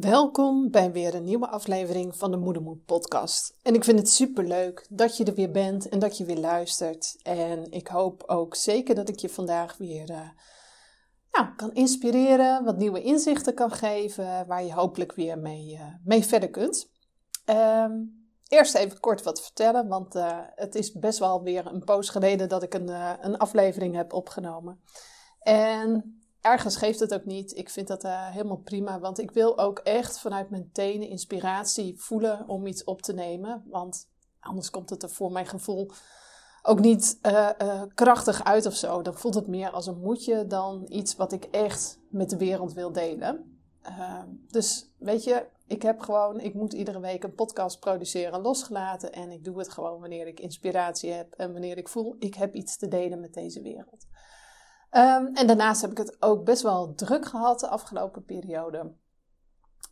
Welkom bij weer een nieuwe aflevering van de Moedermoed podcast. En ik vind het super leuk dat je er weer bent en dat je weer luistert. En ik hoop ook zeker dat ik je vandaag weer nou, kan inspireren, wat nieuwe inzichten kan geven, waar je hopelijk weer mee, uh, mee verder kunt. Um, eerst even kort wat vertellen, want uh, het is best wel weer een poos geleden dat ik een, een aflevering heb opgenomen. En ergens geeft het ook niet. Ik vind dat uh, helemaal prima, want ik wil ook echt vanuit mijn tenen inspiratie voelen om iets op te nemen. Want anders komt het er voor mijn gevoel ook niet uh, uh, krachtig uit of zo. Dan voelt het meer als een moedje dan iets wat ik echt met de wereld wil delen. Ehm, dus weet je, ik heb gewoon, ik moet iedere week een podcast produceren losgelaten. En ik doe het gewoon wanneer ik inspiratie heb en wanneer ik voel, ik heb iets te delen met deze wereld. Um, en daarnaast heb ik het ook best wel druk gehad de afgelopen periode.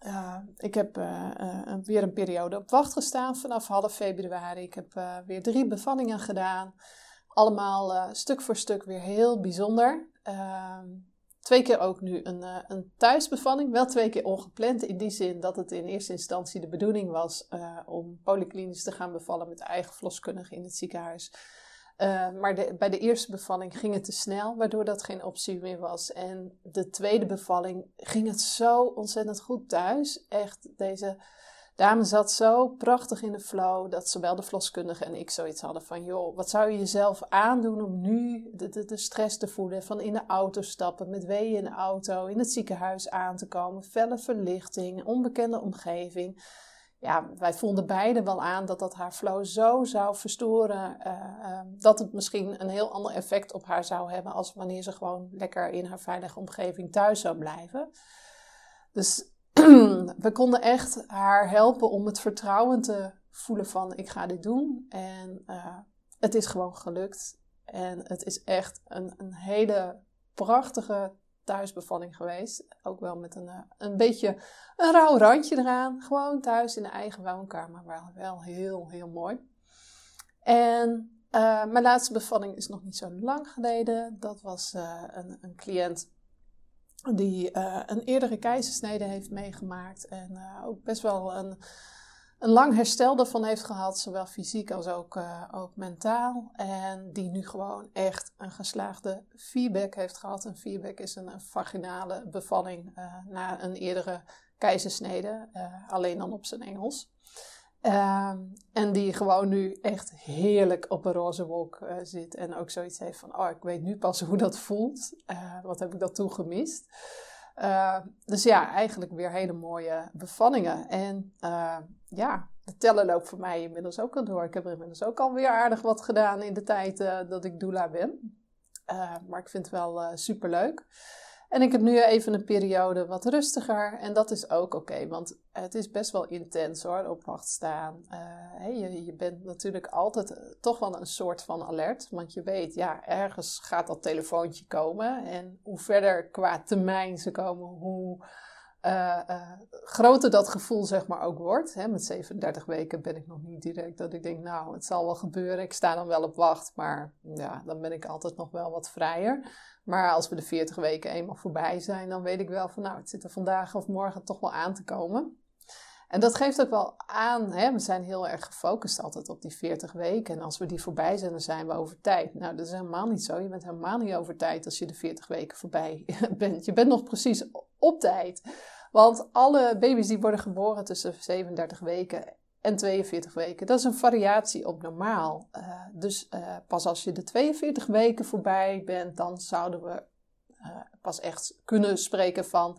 Uh, ik heb uh, uh, weer een periode op wacht gestaan vanaf half februari. Ik heb weer drie bevallingen gedaan. Allemaal stuk voor stuk weer heel bijzonder. Ehm, twee keer ook nu een, een thuisbevalling. Wel twee keer ongepland. In die zin dat het in eerste instantie de bedoeling was om polyklinisch te gaan bevallen met eigen verloskundige in het ziekenhuis. Uh, maar de, bij de eerste bevalling ging het te snel, waardoor dat geen optie meer was. En de tweede bevalling ging het zo ontzettend goed thuis. Echt, deze dame zat zo prachtig in de flow dat zowel de verloskundige en ik zoiets hadden van... joh, wat zou je jezelf aandoen om nu de, de, de stress te voelen van in de auto stappen, met weeën in de auto, in het ziekenhuis aan te komen, felle verlichting, onbekende omgeving ja, wij vonden beide wel aan dat dat haar flow zo zou verstoren. Uh, dat het misschien een heel ander effect op haar zou hebben. als wanneer ze gewoon lekker in haar veilige omgeving thuis zou blijven. Dus we konden echt haar helpen om het vertrouwen te voelen van: ik ga dit doen. En uh, het is gewoon gelukt. En het is echt een, een hele prachtige thuisbevalling geweest. Ook wel met een, eh, een beetje een rauw randje eraan. Gewoon thuis in de eigen woonkamer. Maar wel heel, heel mooi. En uh, mijn laatste bevalling is nog niet zo lang geleden. Dat was uh, een, een, cliënt die een eerdere keizersnede heeft meegemaakt. En ook best wel een een lang herstel daarvan heeft gehad, zowel fysiek als ook, uh, ook mentaal. En die nu gewoon echt een geslaagde feedback heeft gehad. Een feedback is een, vaginale bevalling uh, na een eerdere keizersnede, uh, alleen dan op zijn Engels. Ehm, en die gewoon nu echt heerlijk op een roze wolk zit. En ook zoiets heeft van, oh, ik weet nu pas hoe dat voelt. wat heb ik dat toen gemist? Uh, dus ja, eigenlijk weer hele mooie bevallingen. En uh, ja, de tellen loopt voor mij inmiddels ook al door. Ik heb er inmiddels ook alweer aardig wat gedaan in de tijd uh, dat ik doula ben. maar ik vind het wel super leuk. En ik heb nu even een periode wat rustiger. En dat is ook oké, want het is best wel intens hoor, op wacht staan. Uh, je, je, bent natuurlijk altijd eh, toch wel een soort van alert. Want je weet, ja, ergens gaat dat telefoontje komen. En hoe verder qua termijn ze komen, hoe uh, groter dat gevoel zeg maar ook wordt. Hè, met 37 weken ben ik nog niet direct dat ik denk, nou, het zal wel gebeuren. Ik sta dan wel op wacht, maar ja, dan ben ik altijd nog wel wat vrijer. Maar als we de 40 weken eenmaal voorbij zijn, dan weet ik wel van, nou, het zit er vandaag of morgen toch wel aan te komen. En dat geeft ook wel aan, hè, we zijn heel erg gefocust altijd op die 40 weken. En als we die voorbij zijn, dan zijn we over tijd. Nou, dat is helemaal niet zo. Je bent helemaal niet over tijd als je de 40 weken voorbij bent. Je bent nog precies op tijd. Want alle baby's die worden geboren tussen 37 weken en 42 weken, dat is een variatie op normaal. Uh, dus uh, pas als je de 42 weken voorbij bent, dan zouden we uh, pas echt kunnen spreken van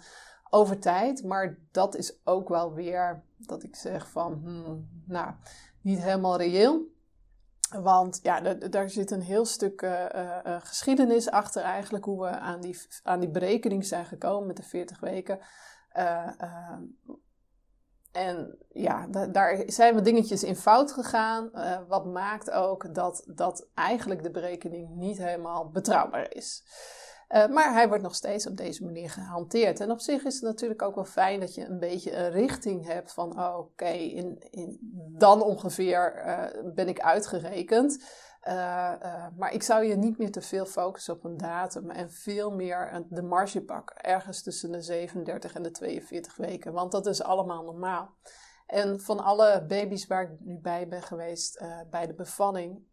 over tijd. Maar dat is ook wel weer dat ik zeg van, hmm, nou, niet helemaal reëel. Want ja, daar zit een heel stuk geschiedenis achter eigenlijk hoe we aan die, aan die berekening zijn gekomen met de 40 weken. En ja, daar zijn wat dingetjes in fout gegaan. wat maakt ook dat, dat eigenlijk de berekening niet helemaal betrouwbaar is. Uh, maar hij wordt nog steeds op deze manier gehanteerd. En op zich is het natuurlijk ook wel fijn dat je een beetje een richting hebt van, oké, in, in, dan ongeveer uh, ben ik uitgerekend. Uh, maar ik zou je niet meer te veel focussen op een datum en veel meer de marge pakken. Ergens tussen de 37 en de 42 weken, want dat is allemaal normaal. En van alle baby's waar ik nu bij ben geweest bij de bevalling,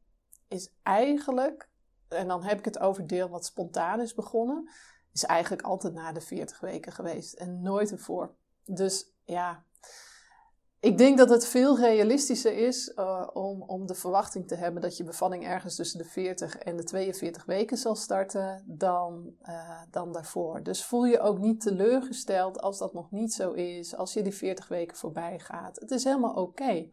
is eigenlijk en dan heb ik het over deel wat spontaan is begonnen, is eigenlijk altijd na de 40 weken geweest en nooit ervoor. Dus ja, ik denk dat het veel realistischer is uh, om, om de verwachting te hebben dat je bevalling ergens tussen de 40 en de 42 weken zal starten dan, uh, dan daarvoor. Dus voel je ook niet teleurgesteld als dat nog niet zo is, als je die 40 weken voorbij gaat. Het is helemaal oké.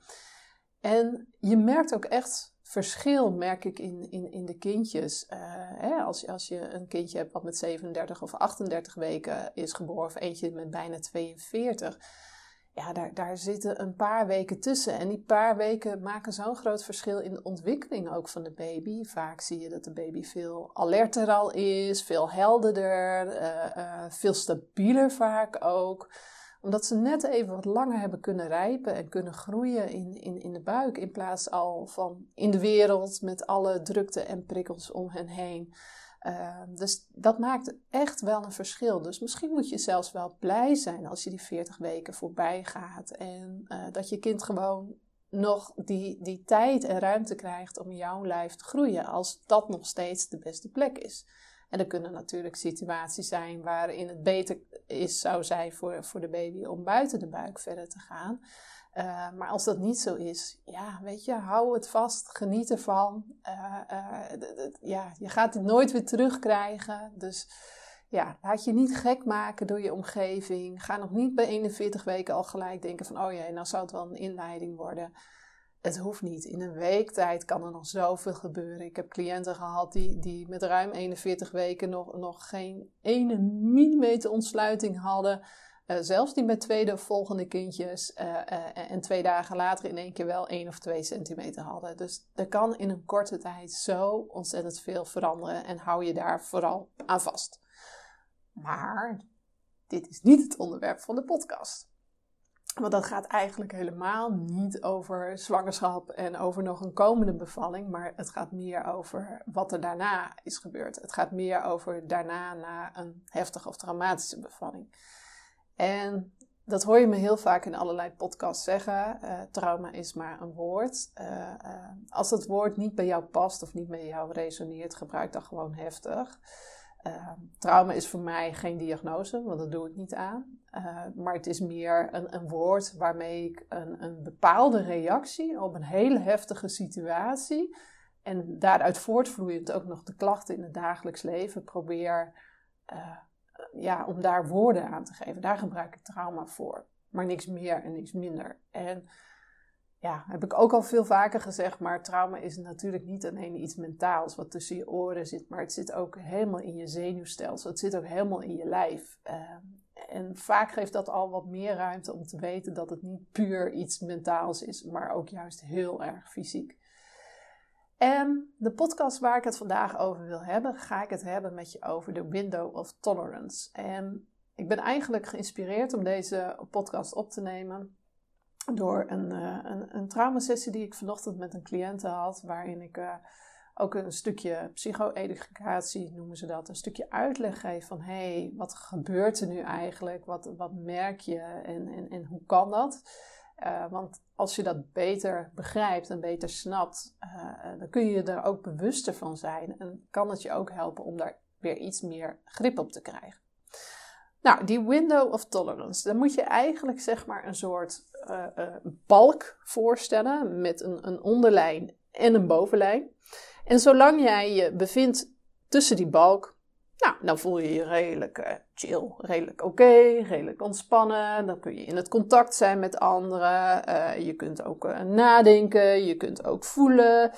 En je merkt ook echt verschil merk ik in, in, in de kindjes. Uh, hè, als, als je een kindje hebt wat met 37 of 38 weken is geboren, of eentje met bijna 42. Ja, daar, daar zitten een paar weken tussen. En die paar weken maken zo'n groot verschil in de ontwikkeling ook van de baby. Vaak zie je dat de baby veel alerter al is, veel helderder, uh, uh, veel stabieler vaak ook omdat ze net even wat langer hebben kunnen rijpen en kunnen groeien in, in, in de buik. In plaats al van in de wereld met alle drukte en prikkels om hen heen. Uh, dus dat maakt echt wel een verschil. Dus misschien moet je zelfs wel blij zijn als je die 40 weken voorbij gaat. En uh, dat je kind gewoon nog die, die tijd en ruimte krijgt om jouw lijf te groeien. Als dat nog steeds de beste plek is. En er kunnen natuurlijk situaties zijn waarin het beter is, zou zijn voor, voor de baby om buiten de buik verder te gaan. Uh, maar als dat niet zo is, ja, weet je, hou het vast, geniet ervan. Uh, uh, ja, je gaat het nooit weer terugkrijgen. Dus ja, laat je niet gek maken door je omgeving. Ga nog niet bij 41 weken al gelijk denken van, oh jee, nou zou het wel een inleiding worden het hoeft niet. In een week tijd kan er nog zoveel gebeuren. Ik heb cliënten gehad die, die met ruim 41 weken nog, nog geen ene millimeter ontsluiting hadden. Uh, zelfs die met tweede of volgende kindjes. Uh, uh, en twee dagen later in één keer wel 1 of 2 centimeter hadden. Dus er kan in een korte tijd zo ontzettend veel veranderen. En hou je daar vooral aan vast. Maar dit is niet het onderwerp van de podcast. Want dat gaat eigenlijk helemaal niet over zwangerschap en over nog een komende bevalling, maar het gaat meer over wat er daarna is gebeurd. Het gaat meer over daarna na een heftige of traumatische bevalling. En dat hoor je me heel vaak in allerlei podcasts zeggen. Uh, trauma is maar een woord. Uh, uh, als dat woord niet bij jou past of niet met jou resoneert, gebruik dan gewoon heftig. Trauma is voor mij geen diagnose, want dat doe ik niet aan. Uh, maar het is meer een, een woord waarmee ik een, een, bepaalde reactie op een hele heftige situatie en daaruit voortvloeiend ook nog de klachten in het dagelijks leven probeer uh, ja, om daar woorden aan te geven. Daar gebruik ik trauma voor, maar niks meer en niks minder. En ja, heb ik ook al veel vaker gezegd, maar trauma is natuurlijk niet alleen iets mentaals wat tussen je oren zit, maar het zit ook helemaal in je zenuwstelsel. Het zit ook helemaal in je lijf. Uh, en vaak geeft dat al wat meer ruimte om te weten dat het niet puur iets mentaals is, maar ook juist heel erg fysiek. En de podcast waar ik het vandaag over wil hebben, ga ik het hebben met je over de window of tolerance. En ik ben eigenlijk geïnspireerd om deze podcast op te nemen door een, uh, een, een traumasessie die ik vanochtend met een cliënt had, waarin ik uh, ook een stukje psycho-educatie noemen ze dat, een stukje uitleg geven van hé, hey, wat gebeurt er nu eigenlijk? Wat, wat merk je en, en, en hoe kan dat? Uh, want als je dat beter begrijpt en beter snapt, dan kun je er ook bewuster van zijn en kan het je ook helpen om daar weer iets meer grip op te krijgen. Nou, die window of tolerance, dan moet je eigenlijk zeg maar een soort uh, balk voorstellen met een, een onderlijn en een bovenlijn. En zolang jij je bevindt tussen die balk, nou, dan voel je je redelijk uh, chill, redelijk oké, redelijk ontspannen. Dan kun je in het contact zijn met anderen. Uh, je kunt ook uh, nadenken, je kunt ook voelen.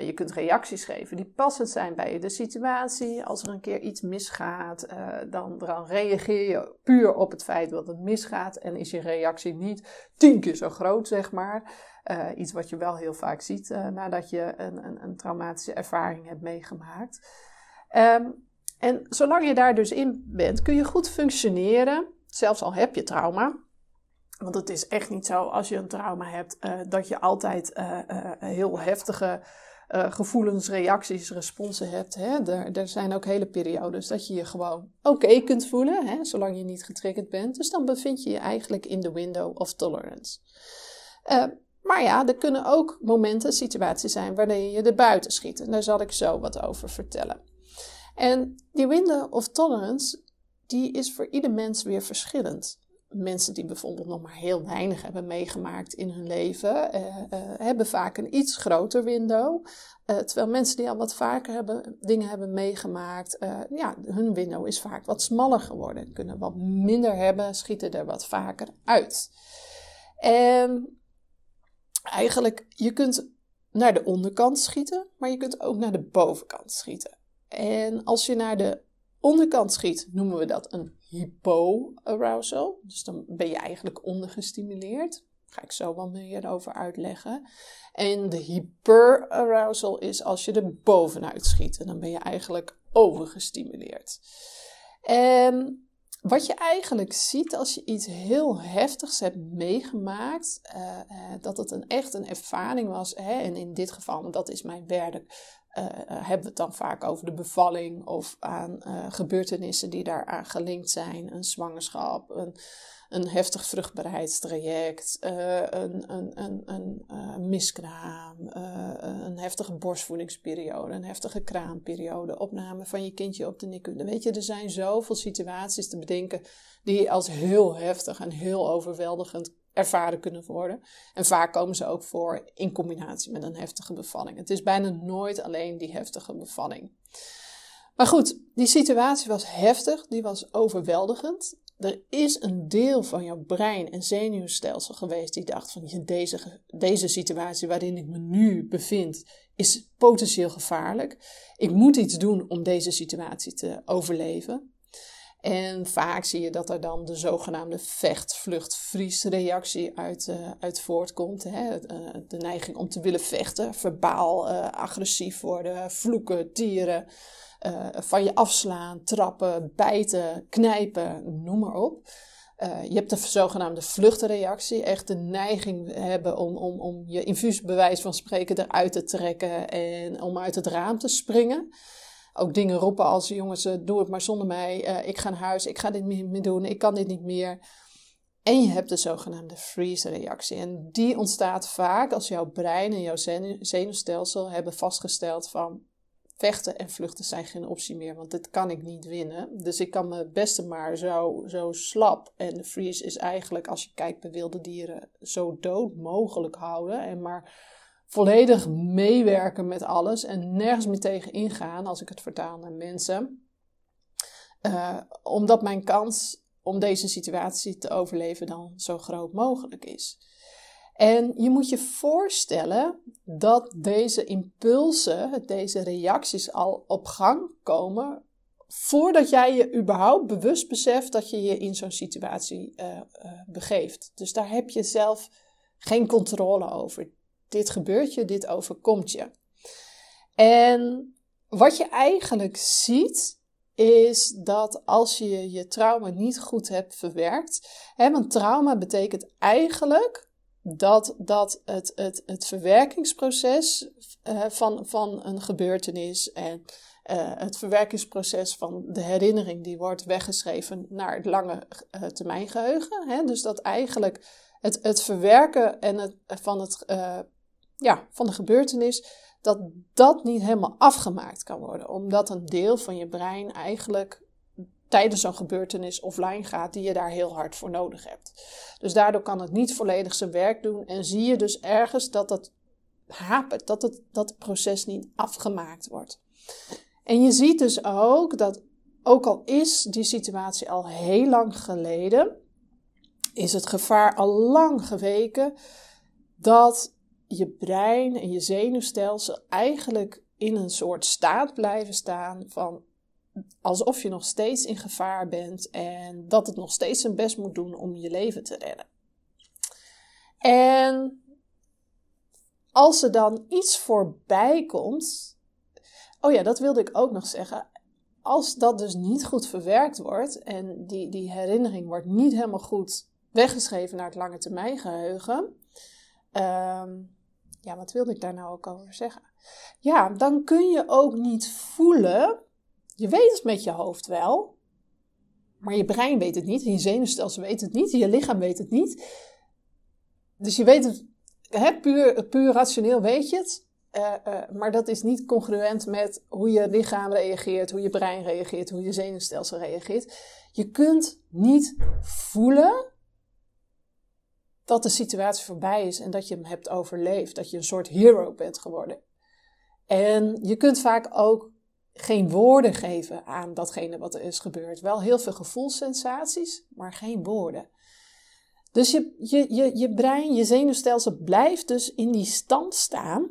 je kunt reacties geven die passend zijn bij de situatie. Als er een keer iets misgaat, dan, dan reageer je puur op het feit dat het misgaat. En is je reactie niet tien keer zo groot, zeg maar. Iets wat je wel heel vaak ziet nadat je een, een, een, traumatische ervaring hebt meegemaakt. Um, En zolang je daar dus in bent, kun je goed functioneren, zelfs al heb je trauma. Want het is echt niet zo als je een trauma hebt uh, dat je altijd uh, uh, heel heftige gevoelens, reacties, responsen hebt. Hè? Er, er, zijn ook hele periodes dat je je gewoon oké kunt voelen, hè? zolang je niet getriggerd bent. Dus dan bevind je je eigenlijk in de window of tolerance. maar ja, er kunnen ook momenten, situaties zijn waarin je er buiten schiet. En daar zal ik zo wat over vertellen. En die window of tolerance, die is voor ieder mens weer verschillend. Mensen die bijvoorbeeld nog maar heel weinig hebben meegemaakt in hun leven, eh, eh, hebben vaak een iets groter window. Eh, terwijl mensen die al wat vaker hebben, dingen hebben meegemaakt, eh, ja, hun window is vaak wat smaller geworden. Kunnen wat minder hebben, schieten er wat vaker uit. En eigenlijk, je kunt naar de onderkant schieten, maar je kunt ook naar de bovenkant schieten. En als je naar de onderkant schiet, noemen we dat een hypoarousal. Dus dan ben je eigenlijk ondergestimuleerd. Daar ga ik zo wat meer over uitleggen. En de hyperarousal is als je er bovenuit schiet. En dan ben je eigenlijk overgestimuleerd. En wat je eigenlijk ziet als je iets heel heftigs hebt meegemaakt, uh, uh, dat het een, echt een ervaring was. Hè? En in dit geval, dat is mijn werk, uh, hebben we het dan vaak over de bevalling of aan uh, gebeurtenissen die daaraan gelinkt zijn. Een zwangerschap, een, een heftig vruchtbaarheidstraject, een, een, een, een miskraam, een heftige borstvoedingsperiode, een heftige kraamperiode, opname van je kindje op de NICU. Weet je, er zijn zoveel situaties te bedenken die als heel heftig en heel overweldigend ervaren kunnen worden. En vaak komen ze ook voor in combinatie met een heftige bevalling. Het is bijna nooit alleen die heftige bevalling. Maar goed, die situatie was heftig, die was overweldigend. Er is een deel van jouw brein en zenuwstelsel geweest die dacht van deze, deze situatie waarin ik me nu bevind is potentieel gevaarlijk. Ik moet iets doen om deze situatie te overleven. En vaak zie je dat er dan de zogenaamde vecht-vlucht-vries-reactie uit, uh, uit voortkomt. Hè? Eh, de neiging om te willen vechten, verbaal uh, agressief worden, vloeken, tieren, van je afslaan, trappen, bijten, knijpen, noem maar op. je hebt de zogenaamde vluchtreactie, echt de neiging hebben om, om, om je infuusbewijs van spreken eruit te trekken en om uit het raam te springen ook dingen roepen als jongens, eh, doe het maar zonder mij. Uh, ik ga naar huis, ik ga dit niet meer doen, ik kan dit niet meer. En je hebt de zogenaamde freeze-reactie. En die ontstaat vaak als jouw brein en jouw zenuwstelsel hebben vastgesteld van vechten en vluchten zijn geen optie meer, want dit kan ik niet winnen. Dus ik kan me beste maar zo, zo slap. En de freeze is eigenlijk, als je kijkt bij wilde dieren, zo dood mogelijk houden. En maar volledig meewerken met alles en nergens meer tegen ingaan als ik het vertaal naar mensen. Uh, omdat mijn kans om deze situatie te overleven dan zo groot mogelijk is. En je moet je voorstellen dat deze impulsen, deze reacties al op gang komen voordat jij je überhaupt bewust beseft dat je je in zo'n situatie uh, uh, begeeft. Dus daar heb je zelf geen controle over dit gebeurt je, dit overkomt je. En wat je eigenlijk ziet, is dat als je je trauma niet goed hebt verwerkt, hè, want trauma betekent eigenlijk dat, dat het, het, het verwerkingsproces uh, van, van een gebeurtenis en uh, het verwerkingsproces van de herinnering, die wordt weggeschreven naar het lange uh, termijn geheugen. Hè? Dus dat eigenlijk het, het verwerken en het, van het ja, van de gebeurtenis, dat dat niet helemaal afgemaakt kan worden. Omdat een deel van je brein eigenlijk tijdens zo'n gebeurtenis offline gaat die je daar heel hard voor nodig hebt. Dus daardoor kan het niet volledig zijn werk doen en zie je dus ergens dat het hapert, dat het, dat proces niet afgemaakt wordt. En je ziet dus ook dat, ook al is die situatie al heel lang geleden, is het gevaar al lang geweken dat je brein en je zenuwstelsel eigenlijk in een soort staat blijven staan van alsof je nog steeds in gevaar bent en dat het nog steeds zijn best moet doen om je leven te redden. En als er dan iets voorbij komt, oh ja, dat wilde ik ook nog zeggen. als dat dus niet goed verwerkt wordt en die, die herinnering wordt niet helemaal goed weggeschreven naar het lange termijn geheugen. Ehm, ja, wat wilde ik daar nou ook over zeggen? Ja, dan kun je ook niet voelen. Je weet het met je hoofd wel, maar je brein weet het niet. Je zenuwstelsel weet het niet. Je lichaam weet het niet. Dus je weet het, hè, puur, puur rationeel weet je het. Uh, uh, maar dat is niet congruent met hoe je lichaam reageert, hoe je brein reageert, hoe je zenuwstelsel reageert. Je kunt niet voelen dat de situatie voorbij is en dat je hem hebt overleefd, dat je een soort hero bent geworden. En je kunt vaak ook geen woorden geven aan datgene wat er is gebeurd. Wel heel veel gevoelssensaties, maar geen woorden. Dus je, je, je, je brein, je zenuwstelsel blijft dus in die stand staan.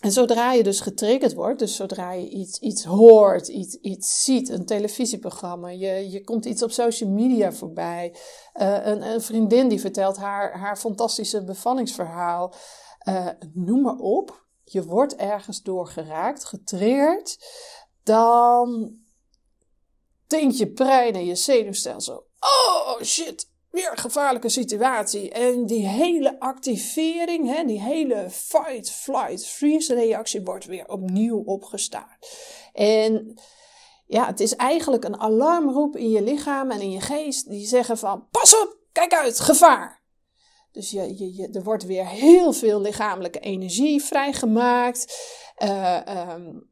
En zodra je dus getriggerd wordt, dus zodra je iets, iets hoort, iets, iets ziet, een televisieprogramma, je, je komt iets op social media voorbij, uh, een, een, vriendin die vertelt haar, haar fantastische bevallingsverhaal, uh, noem maar op, je wordt ergens door geraakt, getriggerd, dan denkt je brein en je zenuwstelsel, oh shit, weer gevaarlijke situatie. En die hele activering, hè, die hele fight, flight, freeze reactie wordt weer opnieuw opgestart. En ja, het is eigenlijk een alarmroep in je lichaam en in je geest die zeggen van pas op, kijk uit, gevaar. Dus je, je, je, er wordt weer heel veel lichamelijke energie vrijgemaakt. Uh, um,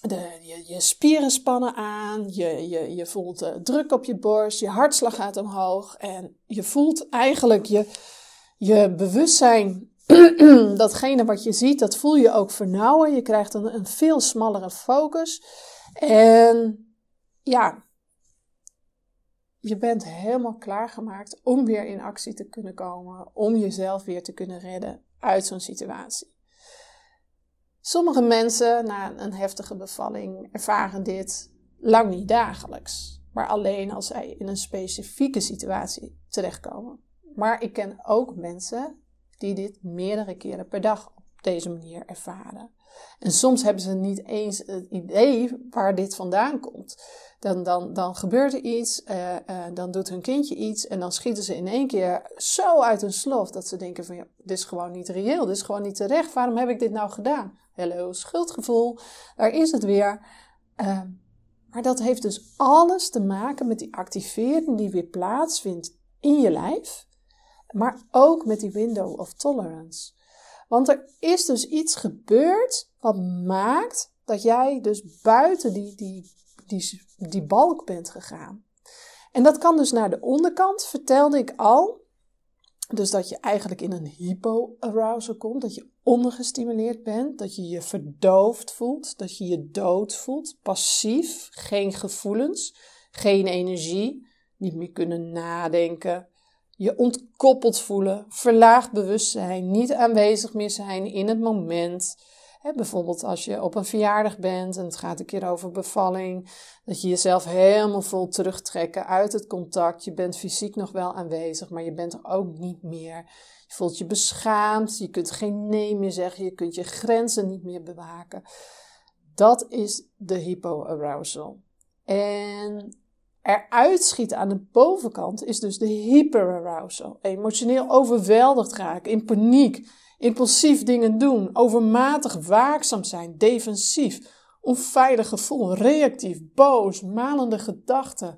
je, je, spieren spannen aan, je, je, je voelt uh, druk op je borst, je hartslag gaat omhoog en je voelt eigenlijk je, je bewustzijn, datgene wat je ziet, dat voel je ook vernauwen. Je krijgt een, een veel smallere focus. En ja, je bent helemaal klaargemaakt om weer in actie te kunnen komen, om jezelf weer te kunnen redden uit zo'n situatie. Sommige mensen na een heftige bevalling ervaren dit lang niet dagelijks, maar alleen als zij in een specifieke situatie terechtkomen. Maar ik ken ook mensen die dit meerdere keren per dag op deze manier ervaren. En soms hebben ze niet eens het idee waar dit vandaan komt. Dan, dan, dan gebeurt er iets, uh, uh, dan doet hun kindje iets en dan schieten ze in één keer zo uit hun slof dat ze denken van ja, dit is gewoon niet reëel, dit is gewoon niet terecht, waarom heb ik dit nou gedaan? Hallo, schuldgevoel, daar is het weer. Uh, maar dat heeft dus alles te maken met die activering die weer plaatsvindt in je lijf, maar ook met die window of tolerance. Want er is dus iets gebeurd wat maakt dat jij dus buiten die, die, die, die balk bent gegaan. En dat kan dus naar de onderkant, vertelde ik al. Dus dat je eigenlijk in een hypoarousal komt, dat je ondergestimuleerd bent, dat je je verdoofd voelt, dat je je dood voelt, passief, geen gevoelens, geen energie, niet meer kunnen nadenken, je ontkoppeld voelen, verlaagd bewustzijn, niet aanwezig meer zijn in het moment. bijvoorbeeld als je op een verjaardag bent en het gaat een keer over bevalling, dat je jezelf helemaal vol terugtrekken uit het contact. Je bent fysiek nog wel aanwezig, maar je bent er ook niet meer. Je voelt je beschaamd, je kunt geen nee meer zeggen, je kunt je grenzen niet meer bewaken. Dat is de hypoarousal. En eruit schieten aan de bovenkant is dus de hyperarousal. Emotioneel overweldigd raken, in paniek, impulsief dingen doen, overmatig waakzaam zijn, defensief, onveilig gevoel, reactief, boos, malende gedachten,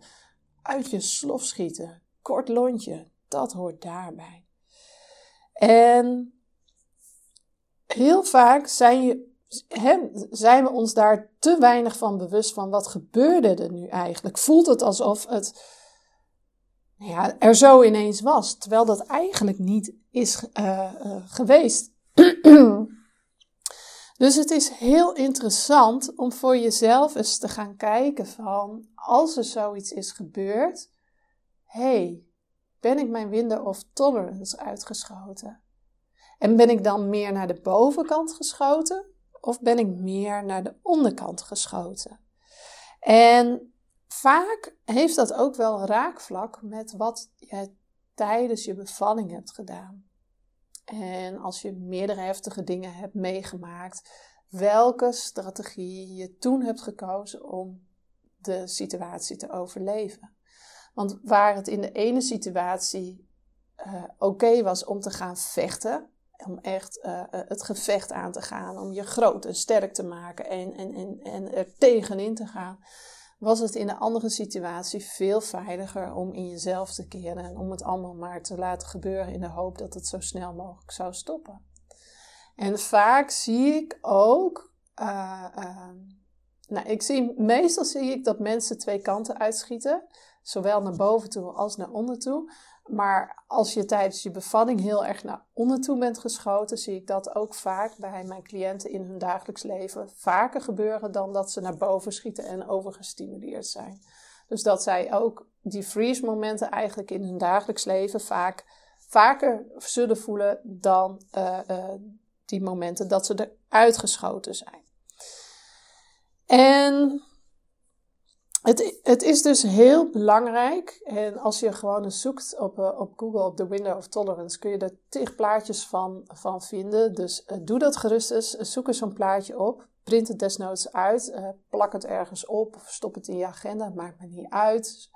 uit je slof schieten, kort lontje, dat hoort daarbij. En heel vaak zijn je zijn we ons daar te weinig van bewust van wat gebeurde er nu eigenlijk? Voelt het alsof het ja, er zo ineens was, terwijl dat eigenlijk niet is uh, uh, geweest. dus het is heel interessant om voor jezelf eens te gaan kijken van als er zoiets is gebeurd, hey, ben ik mijn window of tolerance uitgeschoten? En ben ik dan meer naar de bovenkant geschoten of ben ik meer naar de onderkant geschoten? En vaak heeft dat ook wel raakvlak met wat je tijdens je bevalling hebt gedaan. En als je meerdere heftige dingen hebt meegemaakt, welke strategie je toen hebt gekozen om de situatie te overleven. Want waar het in de ene situatie uh, oké was om te gaan vechten, om echt uh, het gevecht aan te gaan, om je groot en sterk te maken en, en, en, en er tegenin te gaan, was het in een andere situatie veel veiliger om in jezelf te keren en om het allemaal maar te laten gebeuren in de hoop dat het zo snel mogelijk zou stoppen. En vaak zie ik ook, uh, uh, nou, ik zie, meestal zie ik dat mensen twee kanten uitschieten, zowel naar boven toe als naar onder toe. Maar als je tijdens je bevalling heel erg naar onder toe bent geschoten, zie ik dat ook vaak bij mijn cliënten in hun dagelijks leven vaker gebeuren dan dat ze naar boven schieten en overgestimuleerd zijn. Dus dat zij ook die freeze momenten eigenlijk in hun dagelijks leven vaak vaker zullen voelen dan uh, uh, die momenten dat ze er uitgeschoten zijn. En het, het is dus heel belangrijk. En als je gewoon zoekt op, uh, op Google op de Window of Tolerance, kun je er tig plaatjes van, van vinden. Dus uh, doe dat gerust eens. Zoek eens zo'n plaatje op. Print het desnoods uit. Uh, plak het ergens op. Of stop het in je agenda. Maakt me niet uit.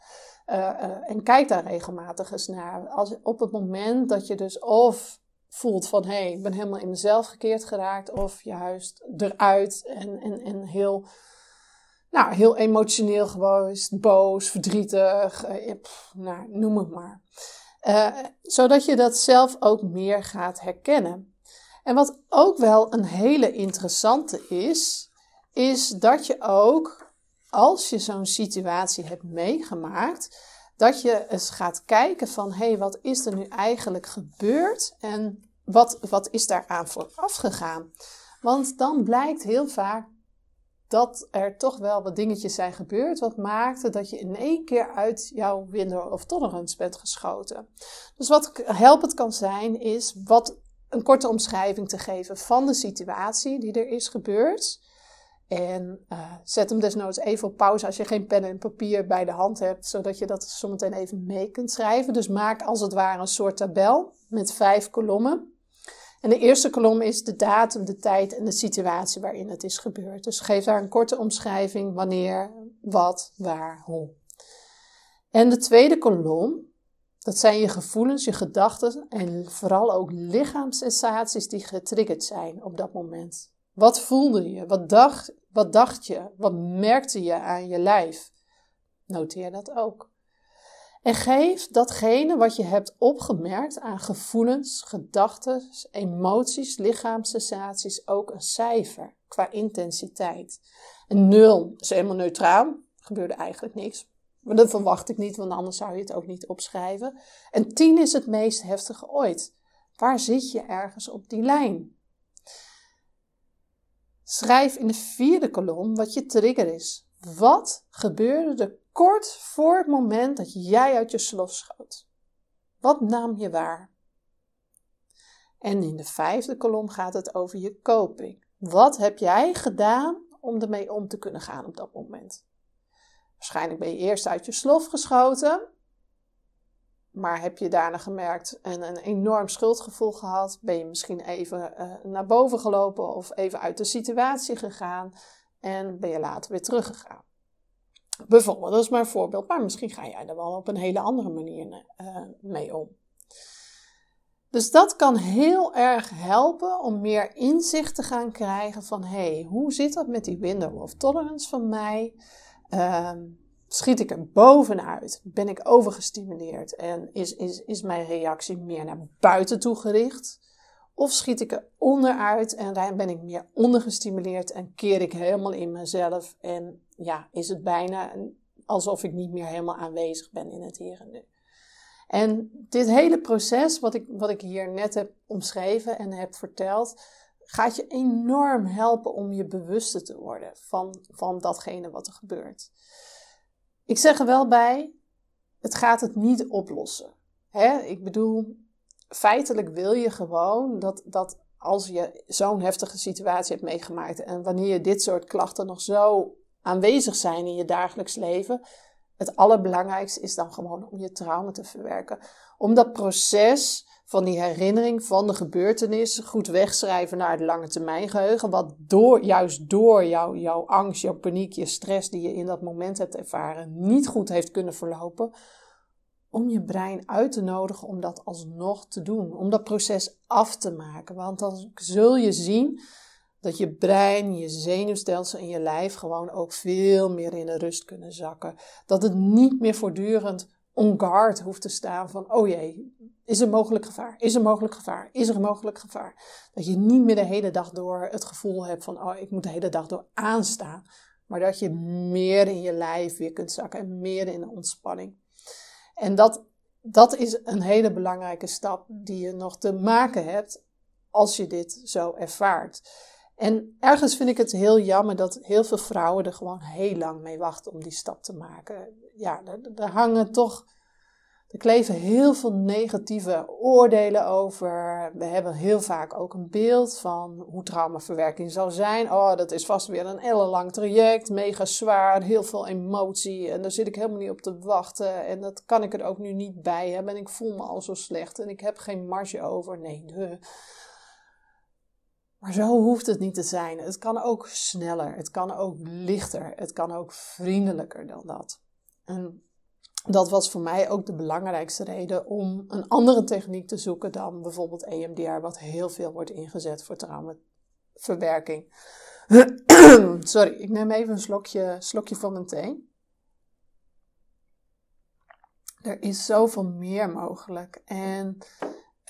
en kijk daar regelmatig eens naar. Als, op het moment dat je dus of voelt van hé, hey, ik ben helemaal in mezelf gekeerd geraakt. Of juist eruit en, en, en heel nou, heel emotioneel geweest, boos, verdrietig, eh, nou, noem het maar. Uh, zodat je dat zelf ook meer gaat herkennen. En wat ook wel een hele interessante is, is dat je ook, als je zo'n situatie hebt meegemaakt, dat je eens gaat kijken van, hé, hey, wat is er nu eigenlijk gebeurd en wat, wat is daaraan vooraf gegaan? Want dan blijkt heel vaak dat er toch wel wat dingetjes zijn gebeurd. Wat maakte dat je in één keer uit jouw window of tolerance bent geschoten. Dus wat helpend kan zijn, is wat een korte omschrijving te geven van de situatie die er is gebeurd. En uh, zet hem desnoods even op pauze als je geen pen en papier bij de hand hebt, zodat je dat zometeen even mee kunt schrijven. Dus maak als het ware een soort tabel met vijf kolommen. En de eerste kolom is de datum, de tijd en de situatie waarin het is gebeurd. Dus geef daar een korte omschrijving wanneer, wat, waar, hoe. En de tweede kolom, dat zijn je gevoelens, je gedachten en vooral ook lichaamssensaties die getriggerd zijn op dat moment. Wat voelde je? Wat dacht, wat dacht je? Wat merkte je aan je lijf? Noteer dat ook. En geef datgene wat je hebt opgemerkt aan gevoelens, gedachten, emoties, lichaamssensaties ook een cijfer qua intensiteit. Een nul is helemaal neutraal, gebeurde eigenlijk niks. Maar dat verwacht ik niet, want anders zou je het ook niet opschrijven. En 10 is het meest heftige ooit. Waar zit je ergens op die lijn? Schrijf in de vierde kolom wat je trigger is. Wat gebeurde er kort voor het moment dat jij uit je slof schoot. Wat nam je waar? En in de vijfde kolom gaat het over je coping. Wat heb jij gedaan om ermee om te kunnen gaan op dat moment? Waarschijnlijk ben je eerst uit je slof geschoten, maar heb je daarna gemerkt en een enorm schuldgevoel gehad? Ben je misschien even uh, naar boven gelopen of even uit de situatie gegaan en ben je later weer teruggegaan? Bijvoorbeeld, dat is maar een voorbeeld, maar misschien ga jij er wel op een hele andere manier uh, mee om. Dus dat kan heel erg helpen om meer inzicht te gaan krijgen van hey, hoe zit dat met die window of tolerance van mij? Uh, schiet ik er bovenuit? Ben ik overgestimuleerd en is, is, is mijn reactie meer naar buiten toe gericht? Of schiet ik er onderuit en ben ik meer ondergestimuleerd en keer ik helemaal in mezelf en ja, is het bijna alsof ik niet meer helemaal aanwezig ben in het hier en nu. En dit hele proces, wat ik, wat ik hier net heb omschreven en heb verteld, gaat je enorm helpen om je bewuster te worden van, van datgene wat er gebeurt. Ik zeg er wel bij, het gaat het niet oplossen. Hè? Ik bedoel, feitelijk wil je gewoon dat, dat als je zo'n heftige situatie hebt meegemaakt en wanneer je dit soort klachten nog zo aanwezig zijn in je dagelijks leven, het allerbelangrijkste is dan gewoon om je trauma te verwerken. Om dat proces van die herinnering van de gebeurtenis goed wegschrijven naar het lange termijn geheugen. Wat door, juist door jou, jouw angst, jouw paniek, je stress die je in dat moment hebt ervaren, niet goed heeft kunnen verlopen. Om je brein uit te nodigen om dat alsnog te doen. Om dat proces af te maken. Want dan zul je zien dat je brein, je zenuwstelsel en je lijf gewoon ook veel meer in de rust kunnen zakken. Dat het niet meer voortdurend on guard hoeft te staan van, oh jee, is er mogelijk gevaar? Is er mogelijk gevaar? Is er mogelijk gevaar? Dat je niet meer de hele dag door het gevoel hebt van, oh, ik moet de hele dag door aanstaan. Maar dat je meer in je lijf weer kunt zakken en meer in de ontspanning. En dat, dat is een hele belangrijke stap die je nog te maken hebt als je dit zo ervaart. En ergens vind ik het heel jammer dat heel veel vrouwen er gewoon heel lang mee wachten om die stap te maken. Ja, er, hangen toch, er kleven heel veel negatieve oordelen over. We hebben heel vaak ook een beeld van hoe traumaverwerking zou zijn. Oh, dat is vast weer een ellenlang traject, mega zwaar, heel veel emotie. En daar zit ik helemaal niet op te wachten. En dat kan ik er ook nu niet bij hebben. En ik voel me al zo slecht en ik heb geen marge over. Nee, nee. Maar zo hoeft het niet te zijn. Het kan ook sneller, het kan ook lichter, het kan ook vriendelijker dan dat. En dat was voor mij ook de belangrijkste reden om een andere techniek te zoeken dan bijvoorbeeld EMDR, wat heel veel wordt ingezet voor traumaverwerking. Sorry, ik neem even een slokje, slokje van mijn thee. Er is zoveel meer mogelijk. En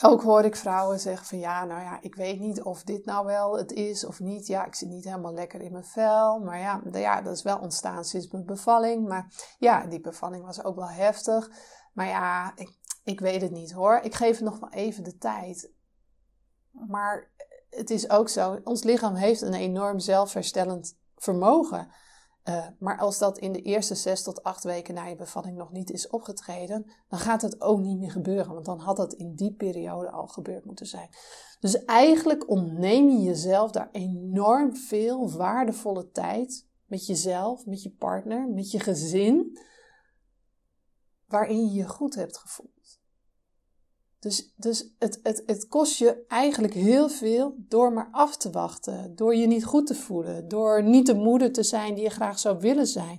ook hoor ik vrouwen zeggen van ja, nou ja, ik weet niet of dit nou wel het is of niet. Ja, ik zit niet helemaal lekker in mijn vel. Maar ja, ja, dat is wel ontstaan sinds mijn bevalling. Maar ja, die bevalling was ook wel heftig. Maar ja, ik, ik weet het niet hoor. Ik geef het nog wel even de tijd. Maar het is ook zo, ons lichaam heeft een enorm zelfherstellend vermogen. Uh, maar als dat in de eerste zes tot acht weken na je bevalling nog niet is opgetreden, dan gaat het ook niet meer gebeuren. Want dan had dat in die periode al gebeurd moeten zijn. Dus eigenlijk ontneem je jezelf daar enorm veel waardevolle tijd met jezelf, met je partner, met je gezin, waarin je je goed hebt gevoeld. Dus, dus het, het, het kost je eigenlijk heel veel door maar af te wachten. Door je niet goed te voelen. Door niet de moeder te zijn die je graag zou willen zijn.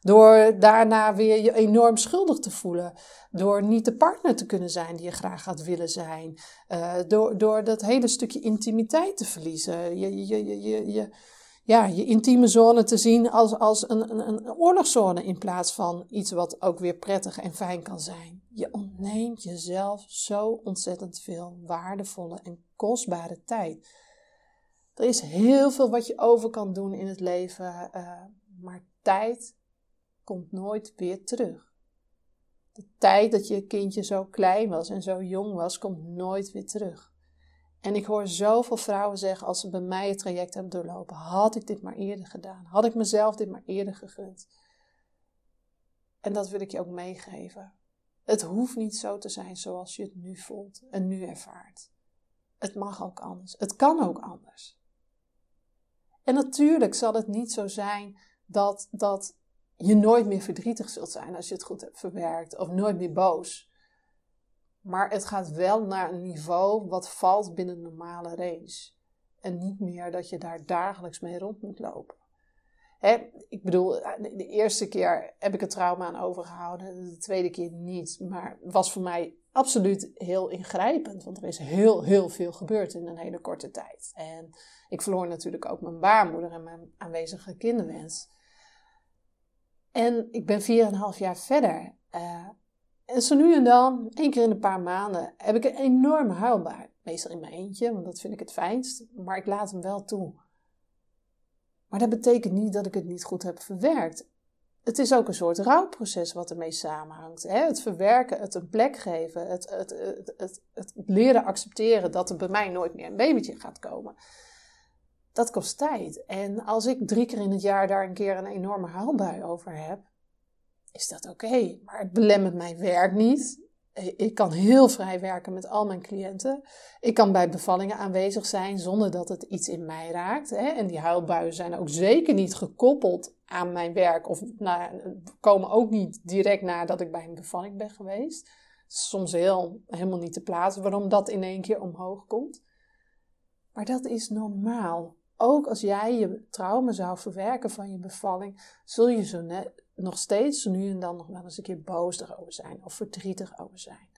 Door daarna weer je enorm schuldig te voelen. Door niet de partner te kunnen zijn die je graag had willen zijn. Uh, door, door dat hele stukje intimiteit te verliezen. Je, je, je, je, je, ja, je intieme zone te zien als, als een, een, een oorlogszone in plaats van iets wat ook weer prettig en fijn kan zijn. Je ontneemt jezelf zo ontzettend veel waardevolle en kostbare tijd. Er is heel veel wat je over kan doen in het leven, uh, maar tijd komt nooit weer terug. De tijd dat je kindje zo klein was en zo jong was, komt nooit weer terug. En ik hoor zoveel vrouwen zeggen als ze bij mij het traject hebben doorlopen: had ik dit maar eerder gedaan? Had ik mezelf dit maar eerder gegund? En dat wil ik je ook meegeven. Het hoeft niet zo te zijn zoals je het nu voelt en nu ervaart. Het mag ook anders. Het kan ook anders. En natuurlijk zal het niet zo zijn dat, dat je nooit meer verdrietig zult zijn als je het goed hebt verwerkt, of nooit meer boos. Maar het gaat wel naar een niveau wat valt binnen normale range. En niet meer dat je daar dagelijks mee rond moet lopen. Ik bedoel, de eerste keer heb ik het trauma aan overgehouden, de tweede keer niet. Maar was voor mij absoluut heel ingrijpend, want er is heel, heel veel gebeurd in een hele korte tijd. En ik verloor natuurlijk ook mijn baarmoeder en mijn aanwezige kinderwens. En ik ben 4,5 jaar verder. Uh, en zo nu en dan, één keer in een paar maanden, heb ik een enorme huilbaar. Meestal in mijn eentje, want dat vind ik het fijnst. Maar ik laat hem wel toe. Maar dat betekent niet dat ik het niet goed heb verwerkt. Het is ook een soort rouwproces wat ermee samenhangt. Hè? Het verwerken, het een plek geven, het, het, het, het, leren accepteren dat er bij mij nooit meer een babytje gaat komen. Dat kost tijd. En als ik drie keer in het jaar daar een keer een enorme huilbui over heb, is dat oké. Maar het belemmert mijn werk niet. Ik kan heel vrij werken met al mijn cliënten. Ik kan bij bevallingen aanwezig zijn zonder dat het iets in mij raakt. Hè? En die huilbuien zijn ook zeker niet gekoppeld aan mijn werk. Of komen ook niet direct nadat ik bij een bevalling ben geweest. Soms heel, helemaal niet te plaatsen waarom dat in één keer omhoog komt. Maar dat is normaal. Ook als jij je trauma zou verwerken van je bevalling, zul je zo net, nog steeds nu en dan nog wel eens een keer boos erover zijn of verdrietig over zijn.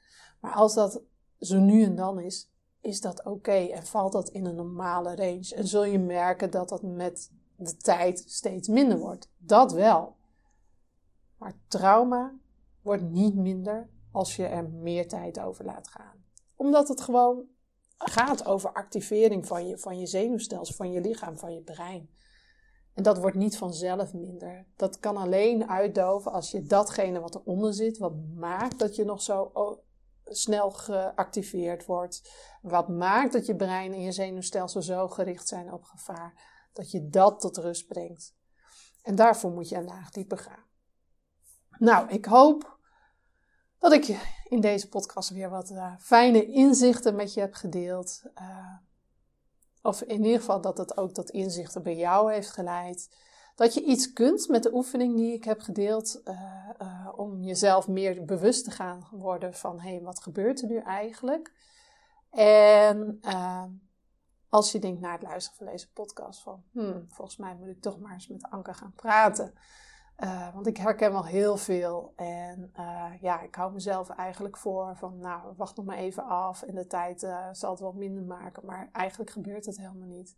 Maar als dat zo nu en dan is, is dat oké en valt dat in een normale range. En zul je merken dat dat met de tijd steeds minder wordt. Dat wel. Maar trauma wordt niet minder als je er meer tijd over laat gaan. Omdat het gewoon gaat over activering van je, van je zenuwstelsel, van je lichaam, van je brein. En dat wordt niet vanzelf minder. Dat kan alleen uitdoven als je datgene wat eronder zit, wat maakt dat je nog zo snel geactiveerd wordt, wat maakt dat je brein en je zenuwstelsel zo gericht zijn op gevaar, dat je dat tot rust brengt. En daarvoor moet je een laag dieper gaan. Nou, ik hoop dat ik in deze podcast weer wat uh, fijne inzichten met je heb gedeeld. Uh, of in ieder geval dat het ook tot inzichten bij jou heeft geleid. Dat je iets kunt met de oefening die ik heb gedeeld. Uh, om jezelf meer bewust te gaan worden van hé, hey, wat gebeurt er nu eigenlijk? En als je denkt na het luisteren van deze podcast van hmm, volgens mij moet ik toch maar eens met Anke gaan praten. Uh, want ik herken wel heel veel. En uh, ja, ik hou mezelf eigenlijk voor van, nou, wacht nog maar even af. En de tijd uh, zal het wel minder maken. Maar eigenlijk gebeurt het helemaal niet.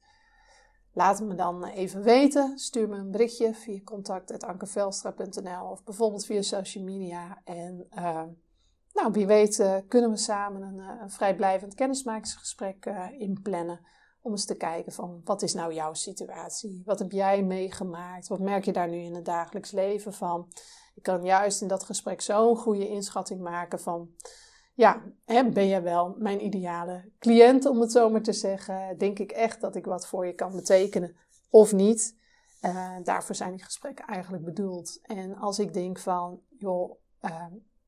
Laat het me dan even weten. Stuur me een berichtje via contact.ankevelstra.nl of bijvoorbeeld via social media. En nou, wie weet kunnen we samen een, een vrijblijvend kennismakingsgesprek inplannen om eens te kijken van wat is nou jouw situatie? Wat heb jij meegemaakt? Wat merk je daar nu in het dagelijks leven van? Ik kan juist in dat gesprek zo'n goede inschatting maken van, ja, ben jij wel mijn ideale cliënt om het zo maar te zeggen? Denk ik echt dat ik wat voor je kan betekenen of niet? Uh, daarvoor zijn die gesprekken eigenlijk bedoeld. En als ik denk van, joh, uh,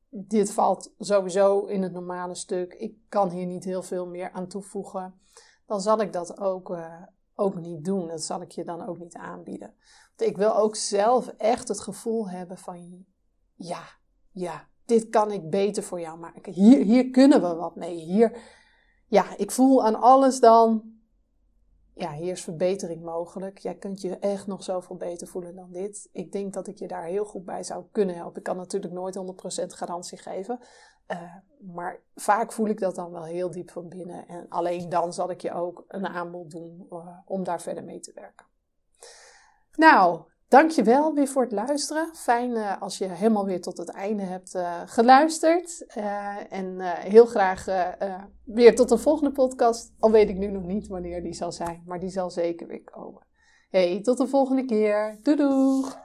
dit valt sowieso in het normale stuk. Ik kan hier niet heel veel meer aan toevoegen dan zal ik dat ook, uh, ook niet doen. Dat zal ik je dan ook niet aanbieden. Want ik wil ook zelf echt het gevoel hebben van, ja, ja, dit kan ik beter voor jou maken. Hier, hier kunnen we wat mee. Hier, ja, ik voel aan alles dan, ja, hier is verbetering mogelijk. Jij kunt je echt nog zoveel beter voelen dan dit. Ik denk dat ik je daar heel goed bij zou kunnen helpen. Ik kan natuurlijk nooit 100% garantie geven. Uh, maar vaak voel ik dat dan wel heel diep van binnen. En alleen dan zal ik je ook een aanbod doen uh, om daar verder mee te werken. Nou, dankjewel weer voor het luisteren. Fijn uh, als je helemaal weer tot het einde hebt geluisterd. en heel graag weer tot een volgende podcast. Al weet ik nu nog niet wanneer die zal zijn, maar die zal zeker weer komen. Hey, tot de volgende keer. Doei doei!